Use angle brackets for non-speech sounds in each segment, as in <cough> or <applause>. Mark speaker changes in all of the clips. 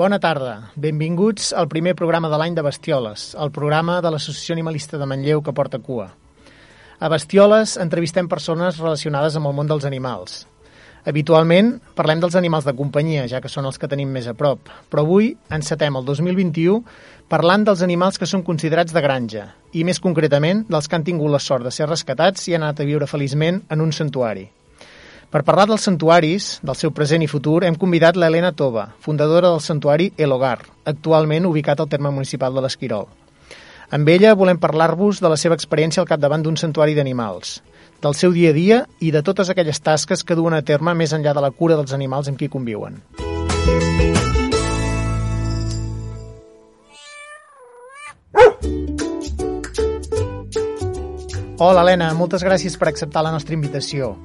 Speaker 1: Bona tarda. Benvinguts al primer programa de l'any de Bestioles, el programa de l'Associació Animalista de Manlleu que porta cua. A Bestioles entrevistem persones relacionades amb el món dels animals. Habitualment parlem dels animals de companyia, ja que són els que tenim més a prop, però avui encetem el 2021 parlant dels animals que són considerats de granja, i més concretament dels que han tingut la sort de ser rescatats i han anat a viure feliçment en un santuari. Per parlar dels santuaris, del seu present i futur, hem convidat l'Helena Tova, fundadora del santuari El Hogar, actualment ubicat al terme municipal de l'Esquirol. Amb ella volem parlar-vos de la seva experiència al capdavant d'un santuari d'animals, del seu dia a dia i de totes aquelles tasques que duen a terme més enllà de la cura dels animals amb qui conviuen. Hola, Helena, moltes gràcies per acceptar la nostra invitació.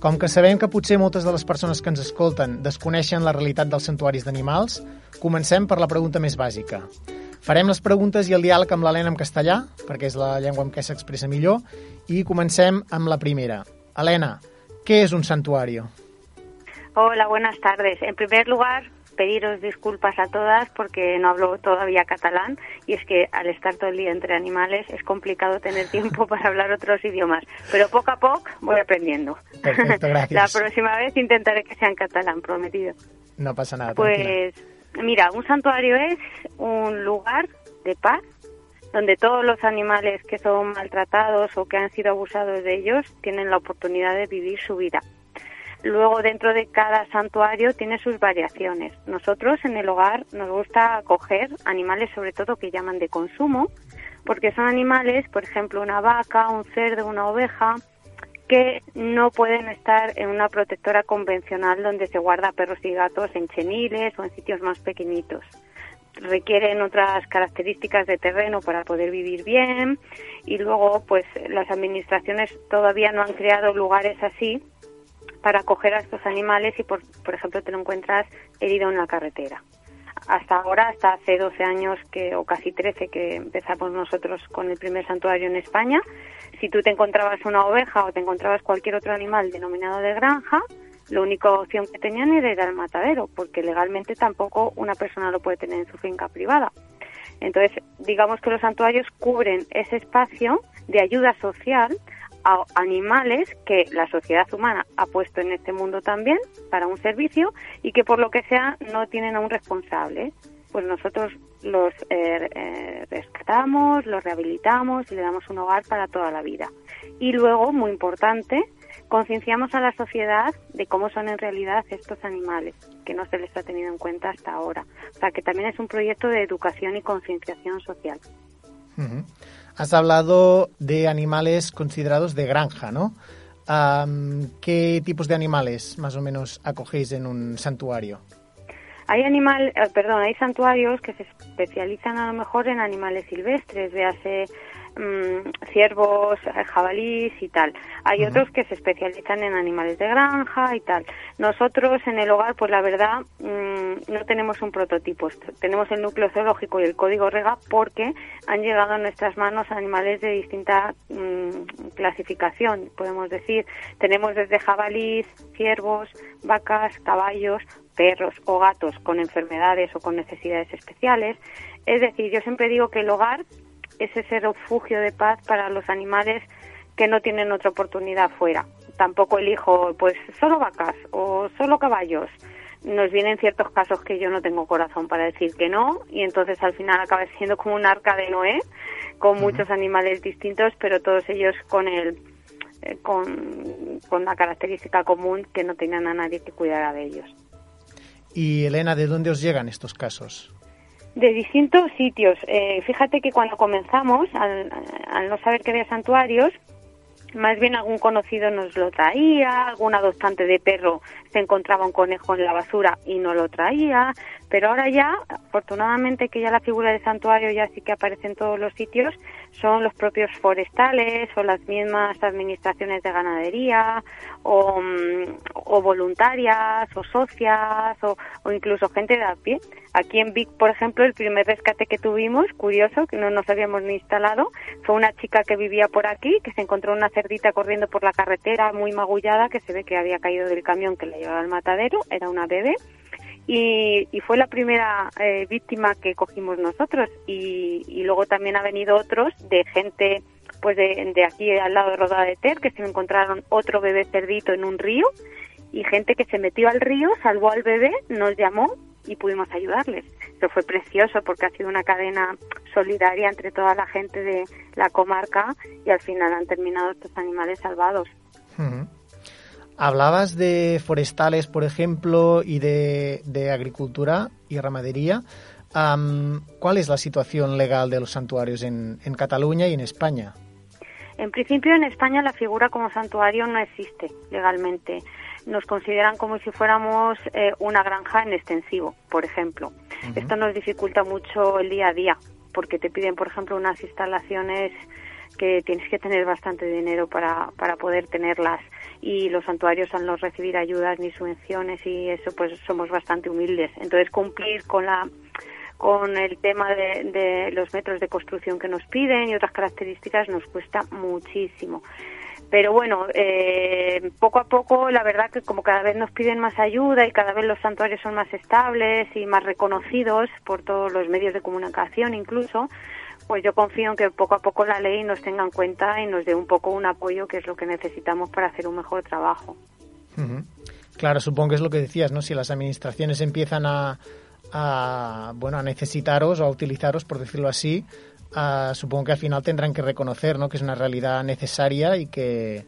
Speaker 1: Com que sabem que potser moltes de les persones que ens escolten desconeixen la realitat dels santuaris d'animals, comencem per la pregunta més bàsica. Farem les preguntes i el diàleg amb l'Helena en castellà, perquè és la llengua amb què s'expressa millor, i comencem amb la primera. Helena, què és un santuari?
Speaker 2: Hola, buenas tardes. En primer lugar, pediros disculpas a todas porque no hablo todavía catalán y es que al estar todo el día entre animales es complicado tener tiempo <laughs> para hablar otros idiomas. Pero poco a poco voy aprendiendo.
Speaker 1: Perfecto, <laughs> gracias.
Speaker 2: La próxima vez intentaré que sea en catalán, prometido.
Speaker 1: No pasa nada.
Speaker 2: Pues mira, un santuario es un lugar de paz donde todos los animales que son maltratados o que han sido abusados de ellos tienen la oportunidad de vivir su vida. Luego dentro de cada santuario tiene sus variaciones. Nosotros en el hogar nos gusta acoger animales sobre todo que llaman de consumo, porque son animales, por ejemplo, una vaca, un cerdo, una oveja, que no pueden estar en una protectora convencional donde se guarda perros y gatos en cheniles o en sitios más pequeñitos. Requieren otras características de terreno para poder vivir bien y luego pues las administraciones todavía no han creado lugares así para acoger a estos animales y, por, por ejemplo, te lo encuentras herido en la carretera. Hasta ahora, hasta hace 12 años que, o casi 13 que empezamos nosotros con el primer santuario en España, si tú te encontrabas una oveja o te encontrabas cualquier otro animal denominado de granja, la única opción que tenían era ir al matadero, porque legalmente tampoco una persona lo puede tener en su finca privada. Entonces, digamos que los santuarios cubren ese espacio de ayuda social a animales que la sociedad humana ha puesto en este mundo también para un servicio y que por lo que sea no tienen a un responsable. Pues nosotros los eh, eh, rescatamos, los rehabilitamos y le damos un hogar para toda la vida. Y luego, muy importante, concienciamos a la sociedad de cómo son en realidad estos animales, que no se les ha tenido en cuenta hasta ahora. O sea, que también es un proyecto de educación y concienciación social.
Speaker 1: Has hablado de animales considerados de granja, ¿no? ¿Qué tipos de animales más o menos acogéis en un santuario?
Speaker 2: Hay animal, eh, perdón, hay santuarios que se especializan a lo mejor en animales silvestres, véase Mm, ciervos, eh, jabalís y tal. Hay otros que se especializan en animales de granja y tal. Nosotros en el hogar, pues la verdad, mm, no tenemos un prototipo. Tenemos el núcleo zoológico y el código REGA porque han llegado a nuestras manos animales de distinta mm, clasificación, podemos decir. Tenemos desde jabalís, ciervos, vacas, caballos, perros o gatos con enfermedades o con necesidades especiales. Es decir, yo siempre digo que el hogar es ese refugio de paz para los animales que no tienen otra oportunidad fuera. Tampoco elijo, pues, solo vacas o solo caballos. Nos vienen ciertos casos que yo no tengo corazón para decir que no y entonces al final acaba siendo como un arca de Noé con muchos animales distintos, pero todos ellos con el eh, con, con la característica común que no tenían a nadie que cuidara de ellos.
Speaker 1: Y Elena, ¿de dónde os llegan estos casos?
Speaker 2: De distintos sitios. Eh, fíjate que cuando comenzamos, al, al no saber que había santuarios, más bien algún conocido nos lo traía, algún adoptante de perro se encontraba un conejo en la basura y no lo traía, pero ahora ya, afortunadamente que ya la figura de santuario ya sí que aparece en todos los sitios, son los propios forestales o las mismas administraciones de ganadería o, mm, o voluntarias o socias o, o, incluso gente de a pie. Aquí en Vic, por ejemplo, el primer rescate que tuvimos, curioso, que no nos habíamos ni instalado, fue una chica que vivía por aquí, que se encontró una cerdita corriendo por la carretera muy magullada, que se ve que había caído del camión que la llevaba al matadero, era una bebé y, fue la primera eh, víctima que cogimos nosotros y, luego también ha venido otros de gente pues de, de, aquí al lado de Roda de Ter que se encontraron otro bebé cerdito en un río y gente que se metió al río, salvó al bebé, nos llamó y pudimos ayudarles. Eso fue precioso porque ha sido una cadena solidaria entre toda la gente de la comarca y al final han terminado estos animales salvados.
Speaker 1: Hablabas de forestales, por ejemplo, y de, agricultura y ramadería. ¿Cuál es la situación legal de los santuarios en, en Cataluña y en España?
Speaker 2: En principio, en España la figura como santuario no existe legalmente. Nos consideran como si fuéramos eh, una granja en extensivo, por ejemplo. Esto nos dificulta mucho el día a día, porque te piden, por ejemplo, unas instalaciones que tienes que tener bastante dinero para, para poder tenerlas y los santuarios al no recibir ayudas ni subvenciones y eso pues somos bastante humildes. Entonces cumplir con la con el tema de, los metros de construcción que nos piden y otras características nos cuesta muchísimo. Pero bueno, eh, poco a poco la verdad que como cada vez nos piden más ayuda y cada vez los santuarios son más estables y más reconocidos por todos los medios de comunicación incluso, pues yo confío en que poco a poco la ley nos tenga en cuenta y nos dé un poco un apoyo que es lo que necesitamos para hacer un mejor trabajo.
Speaker 1: Claro, supongo que es lo que decías, ¿no? Si las administraciones empiezan a, bueno, a necesitaros o a utilizaros, por decirlo así, supongo que al final tendrán que reconocer, ¿no? Que es una realidad necesaria y que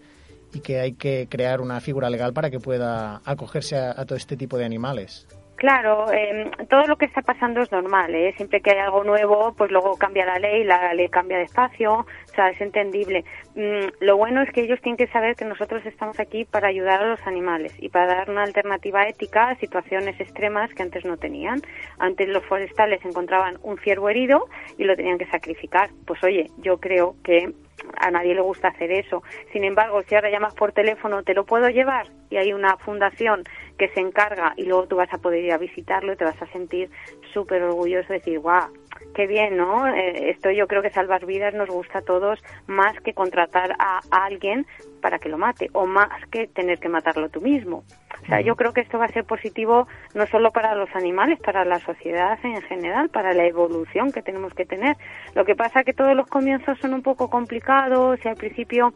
Speaker 1: y que hay que crear una figura legal para que pueda acogerse a todo este tipo de animales.
Speaker 2: Claro, eh, todo lo que está pasando es normal, ¿eh? Siempre que hay algo nuevo, pues luego cambia la ley, la ley cambia de espacio, o sea, es entendible. Mm, lo bueno es que ellos tienen que saber que nosotros estamos aquí para ayudar a los animales y para dar una alternativa ética a situaciones extremas que antes no tenían. Antes los forestales encontraban un ciervo herido y lo tenían que sacrificar. Pues oye, yo creo que a nadie le gusta hacer eso. Sin embargo, si ahora llamas por teléfono, ¿te lo puedo llevar? Y hay una fundación que se encarga y luego tú vas a poder ir a visitarlo y te vas a sentir súper orgulloso de decir, guau, qué bien, ¿no? Eh, esto yo creo que salvar vidas nos gusta a todos más que contratar a, alguien para que lo mate o más que tener que matarlo tú mismo. O sea, yo creo que esto va a ser positivo no solo para los animales, para la sociedad en general, para la evolución que tenemos que tener. Lo que pasa es que todos los comienzos son un poco complicados y al principio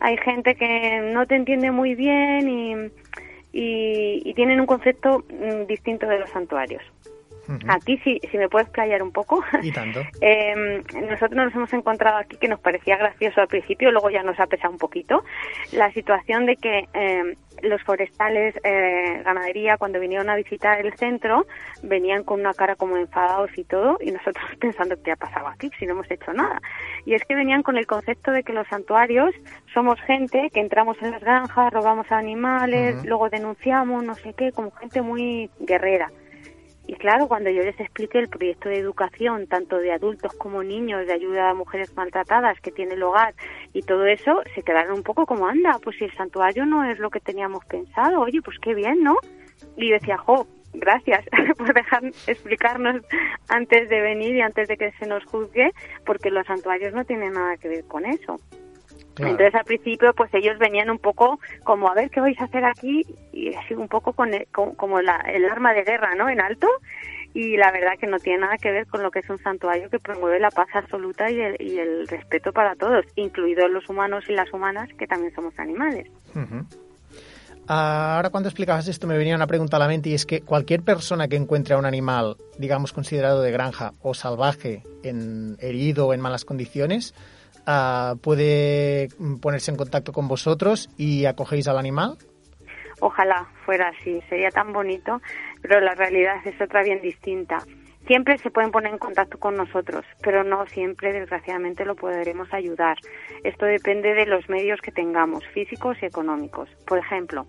Speaker 2: hay gente que no te entiende muy bien y, y tienen un concepto mm, distinto de los santuarios. Aquí, si, si me puedes playar un poco.
Speaker 1: ¿Y tanto? <laughs>
Speaker 2: eh, nosotros nos hemos encontrado aquí que nos parecía gracioso al principio, luego ya nos ha pesado un poquito, la situación de que eh, los forestales, eh, ganadería, cuando vinieron a visitar el centro, venían con una cara como enfadados y todo, y nosotros <laughs> pensando qué ha pasado aquí, si no hemos hecho nada. Y es que venían con el concepto de que los santuarios somos gente que entramos en las granjas, robamos animales, luego denunciamos, no sé qué, como gente muy guerrera. Y claro, cuando yo les expliqué el proyecto de educación, tanto de adultos como niños, de ayuda a mujeres maltratadas que tiene el hogar y todo eso, se quedaron un poco como, anda, pues si el santuario no es lo que teníamos pensado, oye, pues qué bien, ¿no? Y yo decía, jo, gracias <laughs> por dejar explicarnos antes de venir y antes de que se nos juzgue, porque los santuarios no tienen nada que ver con eso. Entonces al principio pues ellos venían un poco como a ver qué vais a hacer aquí y así un poco con como la, el arma de guerra, ¿no? En alto y la verdad que no tiene nada que ver con lo que es un santuario que promueve la paz absoluta y el, y el respeto para todos, incluidos los humanos y las humanas que también somos animales.
Speaker 1: Ahora cuando explicabas esto me venía una pregunta a la mente y es que cualquier persona que encuentre a un animal, digamos, considerado de granja o salvaje, en herido o en malas condiciones, puede ponerse en contacto con vosotros y acogéis al animal?
Speaker 2: Ojalá fuera así, sería tan bonito, pero la realidad es otra bien distinta. Siempre se pueden poner en contacto con nosotros, pero no siempre, desgraciadamente, lo podremos ayudar. Esto depende de los medios que tengamos, físicos y económicos. Por ejemplo,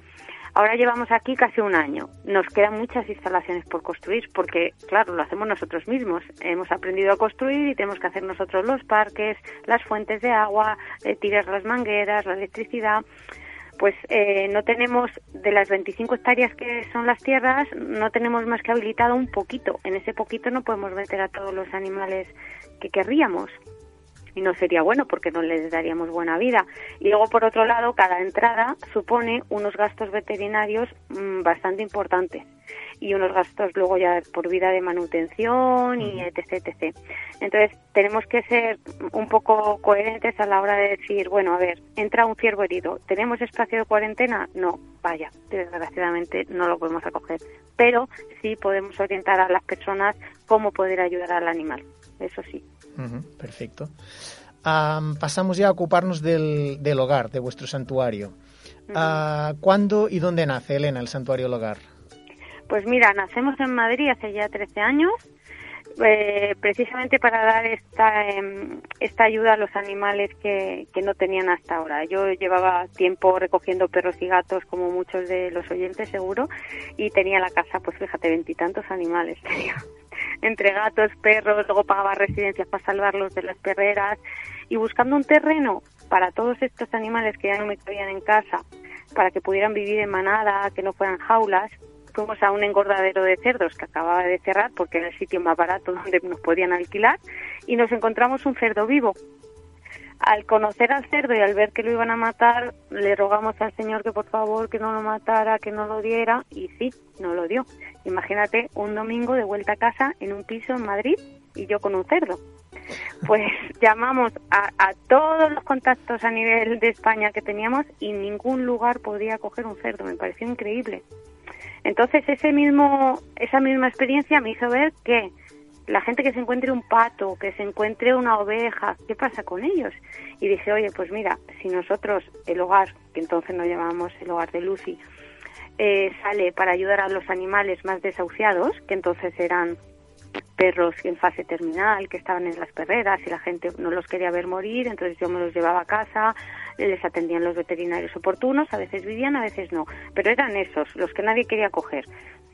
Speaker 2: Ahora llevamos aquí casi un año. Nos quedan muchas instalaciones por construir porque, claro, lo hacemos nosotros mismos. Hemos aprendido a construir y tenemos que hacer nosotros los parques, las fuentes de agua, eh, tirar las mangueras, la electricidad. Pues eh, no tenemos, de las 25 hectáreas que son las tierras, no tenemos más que habilitado un poquito. En ese poquito no podemos meter a todos los animales que querríamos y no sería bueno porque no les daríamos buena vida. Y luego, por otro lado, cada entrada supone unos gastos veterinarios mm, bastante importantes. y unos gastos luego ya por vida de manutención y etc, etc. Entonces, tenemos que ser un poco coherentes a la hora de decir, bueno, a ver, entra un ciervo herido, ¿tenemos espacio de cuarentena? No, vaya, desgraciadamente no lo podemos acoger, pero sí podemos orientar a las personas cómo poder ayudar al animal, eso sí.
Speaker 1: Perfecto. pasamos ya a ocuparnos del, del, hogar, de vuestro santuario. Ah, ¿Cuándo y dónde nace, Elena, el santuario del hogar?
Speaker 2: Pues mira, nacemos en Madrid hace ya 13 años, eh, precisamente para dar esta, em, esta ayuda a los animales que, que no tenían hasta ahora. Yo llevaba tiempo recogiendo perros y gatos, como muchos de los oyentes seguro, y tenía la casa, pues fíjate, veintitantos animales <laughs> tenía. Entre gatos, perros, luego pagaba residencias para salvarlos de las perreras y buscando un terreno para todos estos animales que ya no me cabían en casa, para que pudieran vivir en manada, que no fueran jaulas, fuimos a un engordadero de cerdos que acababa de cerrar porque era el sitio más barato donde nos podían alquilar y nos encontramos un cerdo vivo. Al conocer al cerdo y al ver que lo iban a matar, le rogamos al Señor que por favor que no lo matara, que no lo diera y sí, no lo dio. Imagínate un domingo de vuelta a casa en un piso en Madrid y yo con un cerdo. Pues <laughs> llamamos a, a, todos los contactos a nivel de España que teníamos y ningún lugar podía coger un cerdo. Me pareció increíble. Entonces ese mismo, esa misma experiencia me hizo ver que la gente que se encuentre un pato, que se encuentre una oveja, ¿qué pasa con ellos? Y dije, oye, pues mira, si nosotros, el hogar, que entonces nos llamamos el hogar de Lucy, eh, sale para ayudar a los animales más desahuciados, que entonces eran perros en fase terminal que estaban en las perreras y la gente no los quería ver morir, entonces yo me los llevaba a casa, les atendían los veterinarios oportunos, a veces vivían, a veces no, pero eran esos los que nadie quería coger.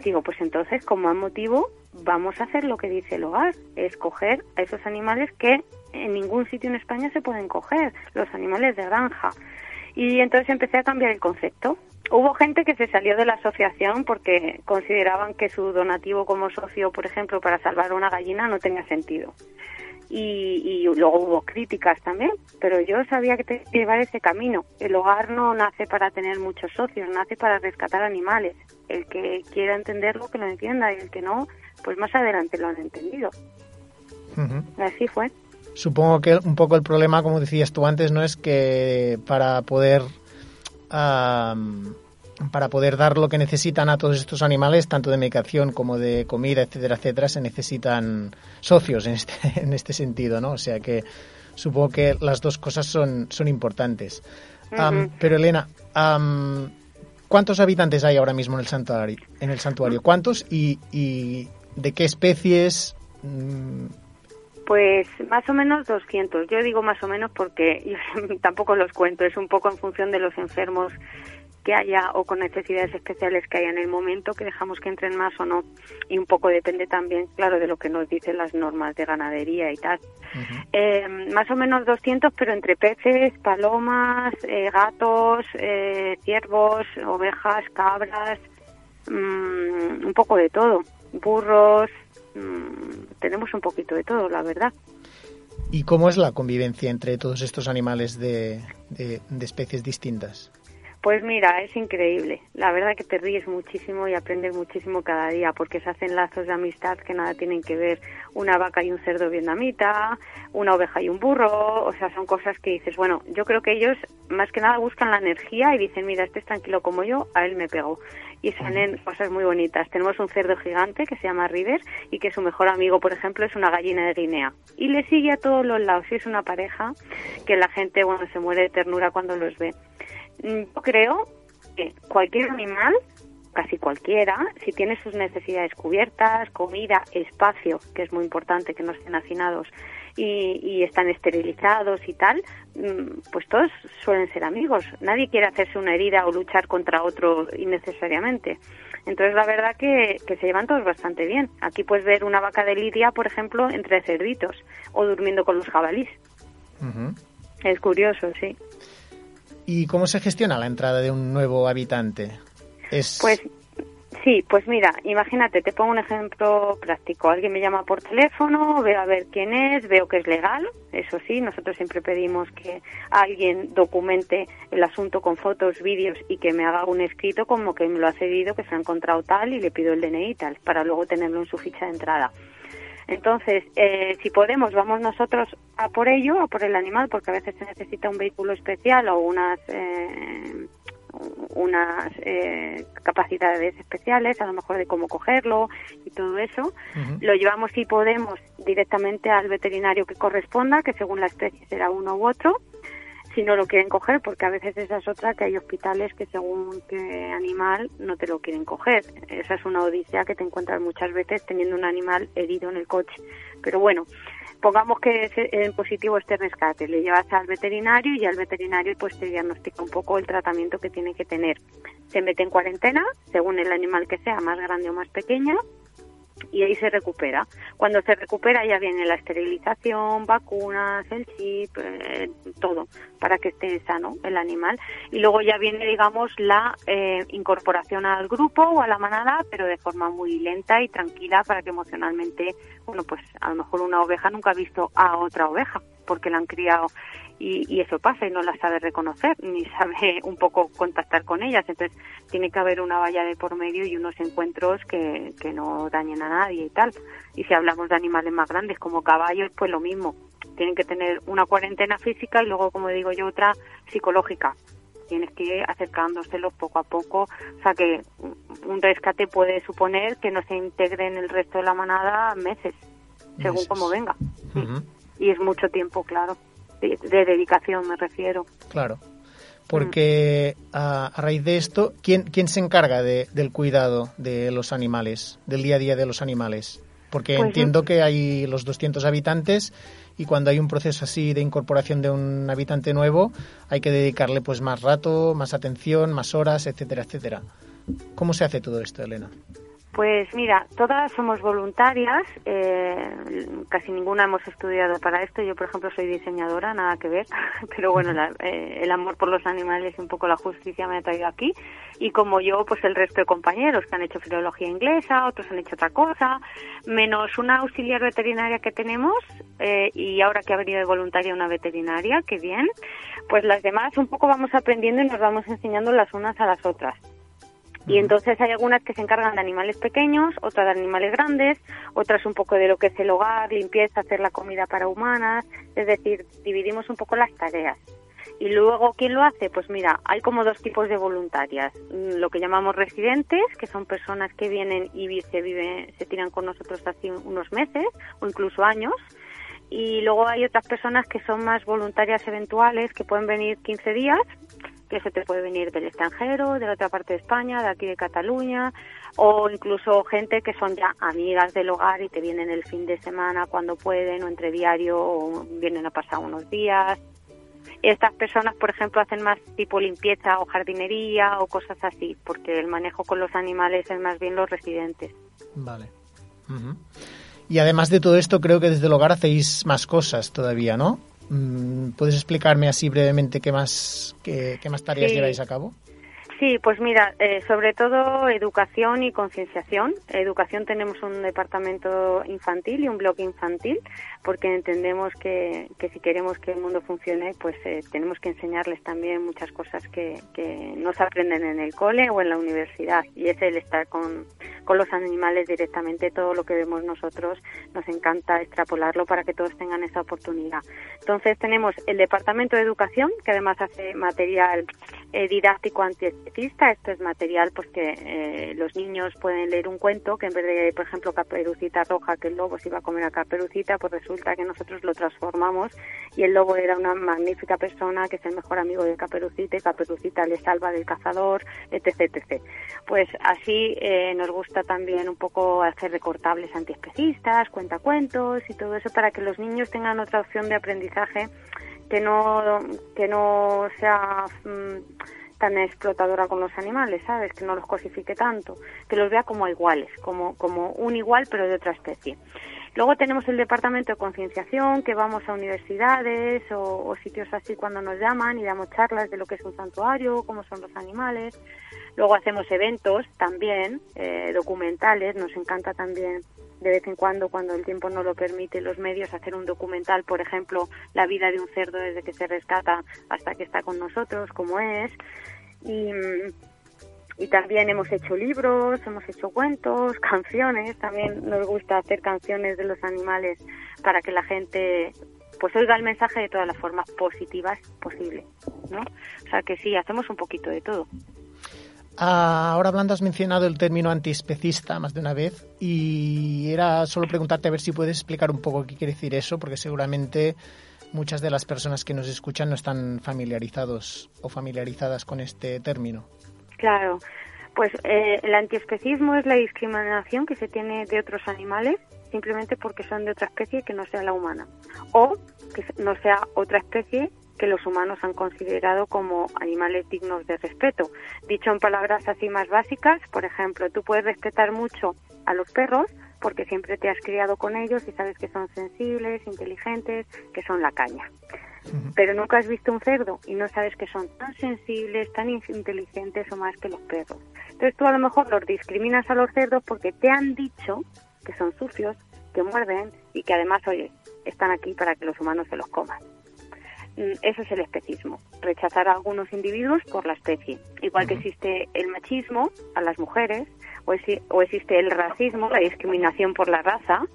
Speaker 2: Digo, pues entonces, como motivo, vamos a hacer lo que dice el hogar, es coger a esos animales que en ningún sitio en España se pueden coger, los animales de granja. Y entonces empecé a cambiar el concepto. Hubo gente que se salió de la asociación porque consideraban que su donativo como socio, por ejemplo, para salvar una gallina no tenía sentido. Y, luego hubo críticas también, pero yo sabía que tenía que llevar ese camino. El hogar no nace para tener muchos socios, nace para rescatar animales. El que quiera entenderlo, que lo entienda, y el que no, pues más adelante lo han entendido. Así fue.
Speaker 1: Supongo que un poco el problema, como decías tú antes, no es que para poder para poder dar lo que necesitan a todos estos animales, tanto de medicación como de comida, etcétera, etcétera, se necesitan socios en este, <laughs> en este sentido, ¿no? O sea que supongo que las dos cosas son, son importantes. pero Elena, ¿cuántos habitantes hay ahora mismo en el santuario? En el santuario? ¿Cuántos y, y de qué especies? Mm,
Speaker 2: pues más o menos 200. Yo digo más o menos porque yo <laughs> tampoco los cuento, es un poco en función de los enfermos que haya o con necesidades especiales que haya en el momento, que dejamos que entren más o no. Y un poco depende también, claro, de lo que nos dicen las normas de ganadería y tal. eh, más o menos 200, pero entre peces, palomas, eh, gatos, eh, ciervos, ovejas, cabras, mmm, un poco de todo. Burros, mmm, tenemos un poquito de todo, la verdad.
Speaker 1: ¿Y cómo es la convivencia entre todos estos animales de, de, de especies distintas?
Speaker 2: Pues mira, es increíble. La verdad que te ríes muchísimo y aprendes muchísimo cada día porque se hacen lazos de amistad que nada tienen que ver una vaca y un cerdo vietnamita, una oveja y un burro, o sea, son cosas que dices, bueno, yo creo que ellos más que nada buscan la energía y dicen, mira, este es tranquilo como yo, a él me pego. Y salen cosas muy bonitas. Tenemos un cerdo gigante que se llama River y que su mejor amigo, por ejemplo, es una gallina de Guinea. Y le sigue a todos los lados. Y es una pareja que la gente, bueno, se muere de ternura cuando los ve. Mm, yo creo que cualquier animal, casi cualquiera, si tiene sus necesidades cubiertas, comida, espacio, que es muy importante que no estén hacinados y, están esterilizados y tal, mm, pues todos suelen ser amigos. Nadie quiere hacerse una herida o luchar contra otro innecesariamente. Entonces, la verdad que, se llevan todos bastante bien. Aquí puedes ver una vaca de lidia, por ejemplo, entre cerditos o durmiendo con los jabalís. Es curioso, sí.
Speaker 1: ¿Y cómo se gestiona la entrada de un nuevo habitante?
Speaker 2: Es... Pues Sí, pues mira, imagínate, te pongo un ejemplo práctico. Alguien me llama por teléfono, veo a ver quién es, veo que es legal, eso sí, nosotros siempre pedimos que alguien documente el asunto con fotos, vídeos y que me haga un escrito como que me lo ha cedido, que se ha encontrado tal y le pido el DNI tal, para luego tenerlo en su ficha de entrada. Entonces, eh, si podemos, vamos nosotros a por ello, a por el animal, porque a veces se necesita un vehículo especial o unas eh, unas eh, capacidades especiales, a lo mejor de cómo cogerlo y todo eso. Lo llevamos, si podemos, directamente al veterinario que corresponda, que según la especie será uno u otro, si no lo quieren coger, porque a veces esa es otra, que hay hospitales que según qué animal no te lo quieren coger. Esa es una odisea que te encuentras muchas veces teniendo un animal herido en el coche. Pero bueno, pongamos que en positivo este rescate, le llevas al veterinario y al veterinario pues te diagnostica un poco el tratamiento que tiene que tener. Se mete en cuarentena, según el animal que sea, más grande o más pequeño, y ahí se recupera. Cuando se recupera ya viene la esterilización, vacunas, el chip, eh, todo, para que esté sano el animal. Y luego ya viene, digamos, la eh, incorporación al grupo o a la manada, pero de forma muy lenta y tranquila para que emocionalmente, bueno, pues a lo mejor una oveja nunca ha visto a otra oveja porque la han criado y, eso pasa y no la sabe reconocer ni <laughs> sabe un poco contactar con ellas. Entonces tiene que haber una valla de por medio y unos encuentros que, que no dañen a nadie y tal. Y si hablamos de animales más grandes como caballos, pues lo mismo. Tienen que tener una cuarentena física y luego, como digo yo, otra psicológica. Tienes que ir acercándoselos poco a poco. O sea que un rescate puede suponer que no se integre en el resto de la manada meses, según como venga. Y es mucho tiempo, claro de, dedicación me refiero.
Speaker 1: Claro, porque a, raíz de esto, ¿quién, quién se encarga de, del cuidado de los animales, del día a día de los animales? Porque pues entiendo que hay los 200 habitantes y cuando hay un proceso así de incorporación de un habitante nuevo, hay que dedicarle pues más rato, más atención, más horas, etcétera, etcétera. ¿Cómo se hace todo esto, Elena?
Speaker 2: Pues mira, todas somos voluntarias, eh, casi ninguna hemos estudiado para esto. Yo, por ejemplo, soy diseñadora, nada que ver, <laughs> pero bueno, eh, el amor por los animales y un poco la justicia me ha traído aquí. Y como yo, pues el resto de compañeros que han hecho filología inglesa, otros han hecho otra cosa, menos una auxiliar veterinaria que tenemos eh, y ahora que ha venido de voluntaria una veterinaria, que bien, pues las demás un poco vamos aprendiendo y nos vamos enseñando las unas a las otras. Y entonces hay algunas que se encargan de animales pequeños, otras de animales grandes, otras un poco de lo que es el hogar, limpieza, hacer la comida para humanas, es decir, dividimos un poco las tareas. Y luego, ¿quién lo hace? Pues mira, hay como dos tipos de voluntarias. Mm, lo que llamamos residentes, que son personas que vienen y se, viven, se tiran con nosotros así unos meses o incluso años. Y luego hay otras personas que son más voluntarias eventuales, que pueden venir 15 días que eso te puede venir del extranjero, de la otra parte de España, de aquí de Cataluña, o incluso gente que son ya amigas del hogar y te vienen el fin de semana cuando pueden, o entre diario, o vienen a pasar unos días. Estas personas, por ejemplo, hacen más tipo limpieza o jardinería o cosas así, porque el manejo con los animales es más bien los residentes.
Speaker 1: Vale. Y además de todo esto, creo que desde el hogar hacéis más cosas todavía, ¿no? Mm, ¿Puedes explicarme así brevemente qué más, qué, más tareas lleváis a cabo?
Speaker 2: Sí, pues mira, eh, sobre todo educación y concienciación. Educación tenemos un departamento infantil y un bloque infantil, porque entendemos que, que si queremos que el mundo funcione, pues eh, tenemos que enseñarles también muchas cosas que, que no se aprenden en el cole o en la universidad. Y es el estar con, con los animales directamente, todo lo que vemos nosotros, nos encanta extrapolarlo para que todos tengan esa oportunidad. Entonces tenemos el departamento de educación, que además hace material eh, didáctico antiespecista. Esto es material pues que eh, los niños pueden leer un cuento que en vez de, por ejemplo, Caperucita Roja, que el lobo se iba a comer a Caperucita, pues resulta que nosotros lo transformamos y el lobo era una magnífica persona que es el mejor amigo de Caperucita y Caperucita le salva del cazador, etc. etc. Pues así eh, nos gusta también un poco hacer recortables antiespecistas, cuentacuentos y todo eso para que los niños tengan otra opción de aprendizaje que no, que no sea mm, tan explotadora con los animales, ¿sabes? Que no los cosifique tanto, que los vea como iguales, como, como un igual pero de otra especie. Luego tenemos el departamento de concienciación, que vamos a universidades o, sitios así cuando nos llaman y damos charlas de lo que es un santuario, cómo son los animales. Luego hacemos eventos también, eh, documentales, nos encanta también de vez en cuando, cuando el tiempo no lo permite, los medios, hacer un documental, por ejemplo, la vida de un cerdo desde que se rescata hasta que está con nosotros, como es. Y, y también hemos hecho libros, hemos hecho cuentos, canciones, también nos gusta hacer canciones de los animales para que la gente pues oiga el mensaje de todas las formas positivas posible, ¿no? O sea que sí, hacemos un poquito de todo.
Speaker 1: Ah, ahora hablando has mencionado el término antiespecista más de una vez y era solo preguntarte a ver si puedes explicar un poco qué quiere decir eso, porque seguramente muchas de las personas que nos escuchan no están familiarizados o familiarizadas con este término.
Speaker 2: Claro, pues eh, el antiespecismo es la discriminación que se tiene de otros animales simplemente porque son de otra especie que no sea la humana o que no sea otra especie que los humanos han considerado como animales dignos de respeto. Dicho en palabras así más básicas, por ejemplo, tú puedes respetar mucho a los perros porque siempre te has criado con ellos y sabes que son sensibles, inteligentes, que son la caña. Pero nunca has visto un cerdo y no sabes que son tan sensibles, tan inteligentes o más que los perros. Entonces tú a lo mejor los discriminas a los cerdos porque te han dicho que son sucios, que muerden y que además, oye, están aquí para que los humanos se los coman. Mm, eso es el especismo, rechazar a algunos individuos por la especie. Igual que existe el machismo a las mujeres o, existe el racismo, la discriminación por la raza,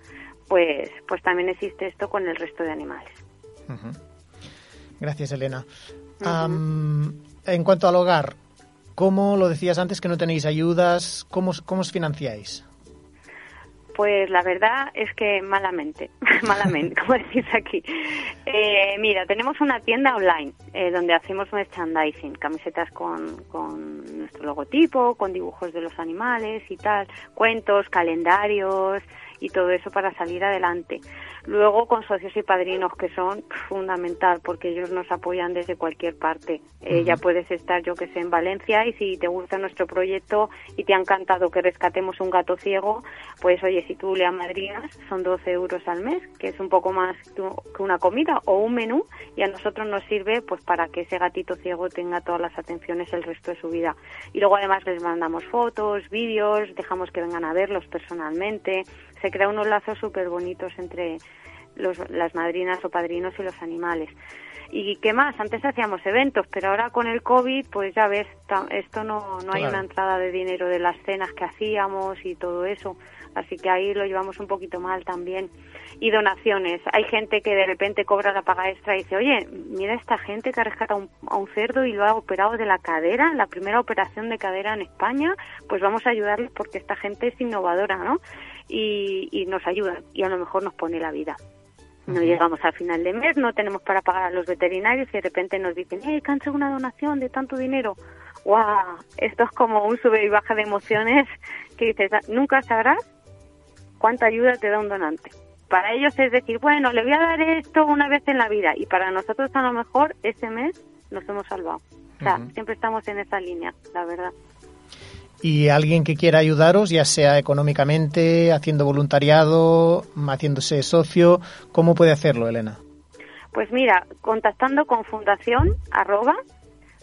Speaker 2: pues, pues también existe esto con el resto de animales.
Speaker 1: Gracias, Elena. en cuanto al hogar, ¿cómo lo decías antes que no tenéis ayudas? ¿Cómo, cómo os financiáis?
Speaker 2: Pues la verdad es que malamente, <laughs> malamente, como decís aquí. Eh, mira, tenemos una tienda online eh, donde hacemos merchandising, camisetas con, con nuestro logotipo, con dibujos de los animales y tal, cuentos, calendarios y todo eso para salir adelante. Luego con socios y padrinos que son fundamental porque ellos nos apoyan desde cualquier parte. Eh, ya puedes estar, yo que sé, en Valencia y si te gusta nuestro proyecto y te ha encantado que rescatemos un gato ciego, pues oye, si tú le amadrinas, son 12 euros al mes, que es un poco más que una comida o un menú y a nosotros nos sirve pues para que ese gatito ciego tenga todas las atenciones el resto de su vida. Y luego además les mandamos fotos, vídeos, dejamos que vengan a verlos personalmente se crea unos lazos súper bonitos entre los, las madrinas o padrinos y los animales. ¿Y qué más? Antes hacíamos eventos, pero ahora con el COVID, pues ya ves, esto no, no hay una entrada de dinero de las cenas que hacíamos y todo eso. Así que ahí lo llevamos un poquito mal también. Y donaciones. Hay gente que de repente cobra la paga extra y dice, oye, mira esta gente que ha rescatado a un cerdo y lo ha operado de la cadera, la primera operación de cadera en España, pues vamos a ayudarles porque esta gente es innovadora, ¿no? Y, nos ayudan y a lo mejor nos pone la vida. No llegamos al final de mes, no tenemos para pagar a los veterinarios y de repente nos dicen, ¡eh, cansa una donación de tanto dinero! ¡Wow! Esto es como un sube y baja de emociones <laughs> que dices, nunca sabrás cuánta ayuda te da un donante. Para ellos es decir, bueno, le voy a dar esto una vez en la vida y para nosotros a lo mejor ese mes nos hemos salvado. O sea, siempre estamos en esa línea, la verdad
Speaker 1: y alguien que quiera ayudaros, ya sea económicamente, haciendo voluntariado, haciéndose socio, ¿cómo puede hacerlo, Elena?
Speaker 2: Pues mira, contactando con fundación arroba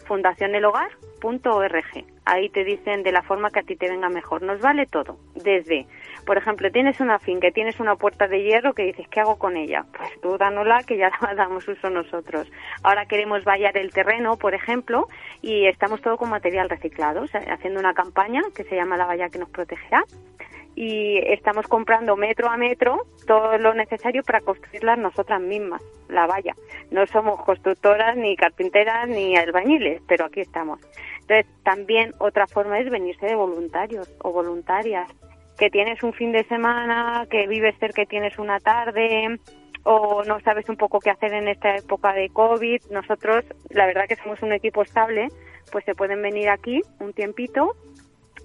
Speaker 2: fundacionelhogar.org. Ahí te dicen de la forma que a ti te venga mejor. Nos vale todo, desde por ejemplo, tienes una finca, tienes una puerta de hierro que dices, ¿qué hago con ella? Pues tú dánosla que ya <laughs> la damos uso nosotros. Ahora queremos vallar el terreno, por ejemplo, y estamos todo con material reciclado, haciendo una campaña que se llama La valla que nos protegerá y estamos comprando metro a metro todo lo necesario para construirla nosotras mismas, la valla. No somos constructoras, ni carpinteras, ni albañiles, pero aquí estamos. Entonces, también otra forma es venirse de voluntarios o voluntarias que tienes un fin de semana, que vives cerca y tienes una tarde o no sabes un poco qué hacer en esta época de COVID. Nosotros, la verdad que somos un equipo estable, pues se pueden venir aquí un tiempito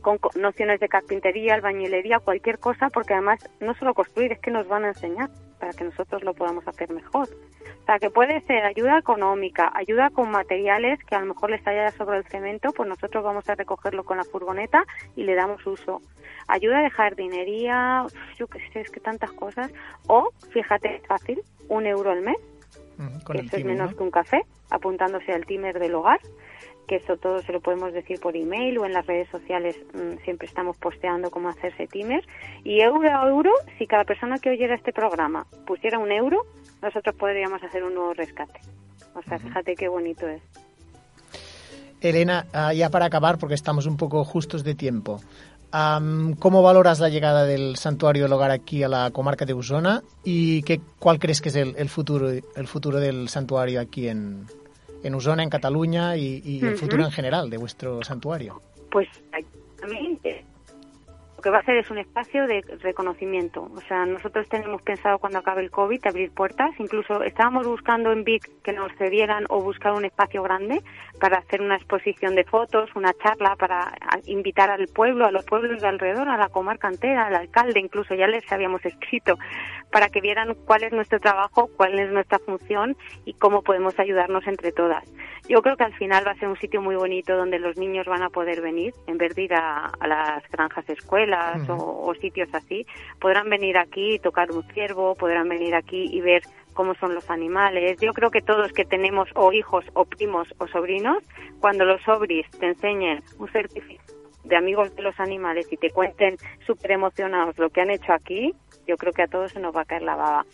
Speaker 2: con nociones de carpintería, albañilería, cualquier cosa, porque además no solo construir, es que nos van a enseñar para que nosotros lo podamos hacer mejor. O sea, que puede ser ayuda económica, ayuda con materiales que a lo mejor les haya sobre el cemento, pues nosotros vamos a recogerlo con la furgoneta y le damos uso. Ayuda de jardinería, yo qué sé, es que tantas cosas. O, fíjate, fácil, un euro al mes, que eso es menos que un café, apuntándose al timer del hogar que eso todo se lo podemos decir por email o en las redes sociales mm, siempre estamos posteando cómo hacerse timer y euro a euro si cada persona que oyera este programa pusiera un euro nosotros podríamos hacer un nuevo rescate. O sea fíjate qué bonito es.
Speaker 1: Elena, ah, ya para acabar, porque estamos un poco justos de tiempo, ¿cómo valoras la llegada del santuario del hogar aquí a la comarca de Usona y qué, cuál crees que es el, el futuro, el futuro del santuario aquí en, en Usona, en Cataluña y, y el futuro en general de vuestro santuario?
Speaker 2: Pues también que va a ser es un espacio de reconocimiento. O sea, nosotros tenemos pensado cuando acabe el COVID abrir puertas. Incluso estábamos buscando en Vic que nos cedieran o buscar un espacio grande para hacer una exposición de fotos, una charla para invitar al pueblo, a los pueblos de alrededor, a la comarca entera, al alcalde, incluso ya les habíamos escrito, para que vieran cuál es nuestro trabajo, cuál es nuestra función y cómo podemos ayudarnos entre todas. Yo creo que al final va a ser un sitio muy bonito donde los niños van a poder venir, en vez de ir a, a las granjas escuelas o, sitios así, podrán venir aquí y tocar un ciervo, podrán venir aquí y ver cómo son los animales. Yo creo que todos que tenemos o hijos o primos o sobrinos, cuando los sobris te enseñen un certificado de amigos de los animales y te cuenten súper emocionados lo que han hecho aquí, yo creo que a todos se nos va a caer la baba.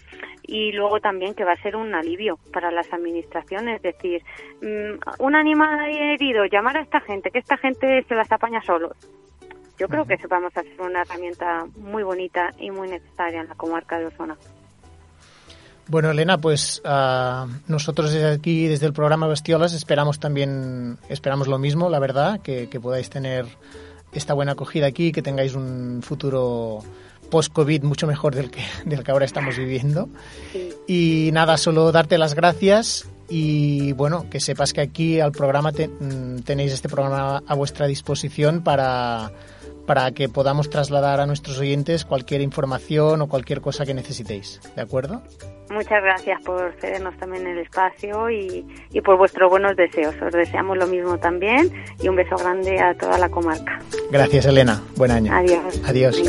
Speaker 2: Y luego también que va a ser un alivio para las administraciones, es decir, mm, un animal herido, llamar a esta gente, que esta gente se las apaña solos yo creo que vamos a ser una herramienta muy bonita y muy necesaria en la comarca de Osona.
Speaker 1: Bueno, Elena, pues uh, nosotros desde aquí, desde el programa Bestiolas, esperamos también, esperamos lo mismo, la verdad, que, que podáis tener esta buena acogida aquí, que tengáis un futuro post-COVID mucho mejor del que, <laughs> del que ahora estamos viviendo. Sí. Y nada, solo darte las gracias y bueno, que sepas que aquí al programa te, mm, tenéis este programa a vuestra disposición para para que podamos trasladar a nuestros oyentes cualquier información o cualquier cosa que necesitéis. ¿De acuerdo?
Speaker 2: Muchas gracias por cedernos también el espacio y, y por vuestros buenos deseos. Os deseamos lo mismo también y un beso grande a toda la comarca.
Speaker 1: Gracias, Elena. Buen año.
Speaker 2: Adiós.
Speaker 1: Adiós.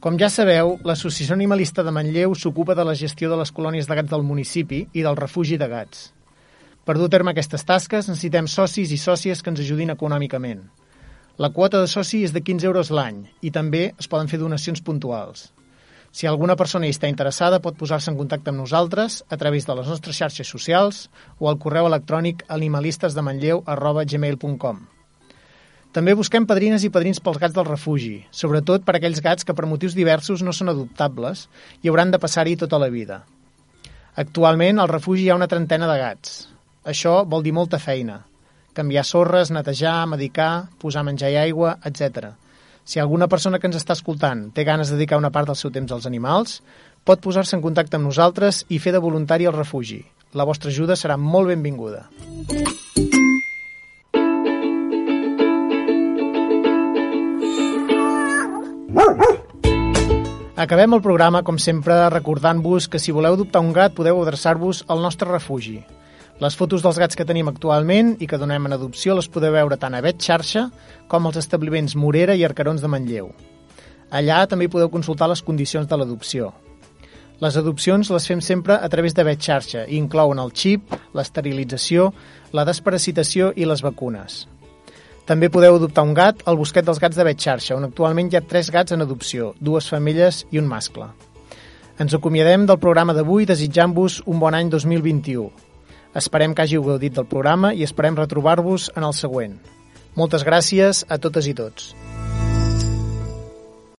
Speaker 1: Com ja sabeu, l'Associació Animalista de Manlleu s'ocupa de la gestió de les colònies de gats del municipi i del refugi de gats. Per dur a terme aquestes tasques necessitem socis i sòcies que ens ajudin econòmicament. La quota de soci és de 15 euros l'any i també es poden fer donacions puntuals. Si alguna persona hi està interessada pot posar-se en contacte amb nosaltres a través de les nostres xarxes socials o al correu electrònic animalistesdemanlleu.gmail.com també busquem padrines i padrins pels gats del refugi, sobretot per aquells gats que per motius diversos no són adoptables i hauran de passar-hi tota la vida. Actualment al refugi hi ha una trentena de gats. Això vol dir molta feina. Canviar sorres, netejar, medicar, posar menjar i aigua, etc. Si alguna persona que ens està escoltant té ganes de dedicar una part del seu temps als animals, pot posar-se en contacte amb nosaltres i fer de voluntari al refugi. La vostra ajuda serà molt benvinguda. Acabem el programa, com sempre, recordant-vos que si voleu adoptar un gat podeu adreçar-vos al nostre refugi. Les fotos dels gats que tenim actualment i que donem en adopció les podeu veure tant a Bet Xarxa com als establiments Morera i Arcarons de Manlleu. Allà també podeu consultar les condicions de l'adopció. Les adopcions les fem sempre a través de Bet Xarxa i inclouen el xip, l'esterilització, la desparasitació i les vacunes. També podeu adoptar un gat al Bosquet dels Gats de Betxarxa, on actualment hi ha tres gats en adopció, dues femelles i un mascle. Ens acomiadem del programa d'avui desitjant-vos un bon any 2021. Esperem que hàgiu gaudit del programa i esperem retrobar-vos en el següent. Moltes gràcies a totes i tots.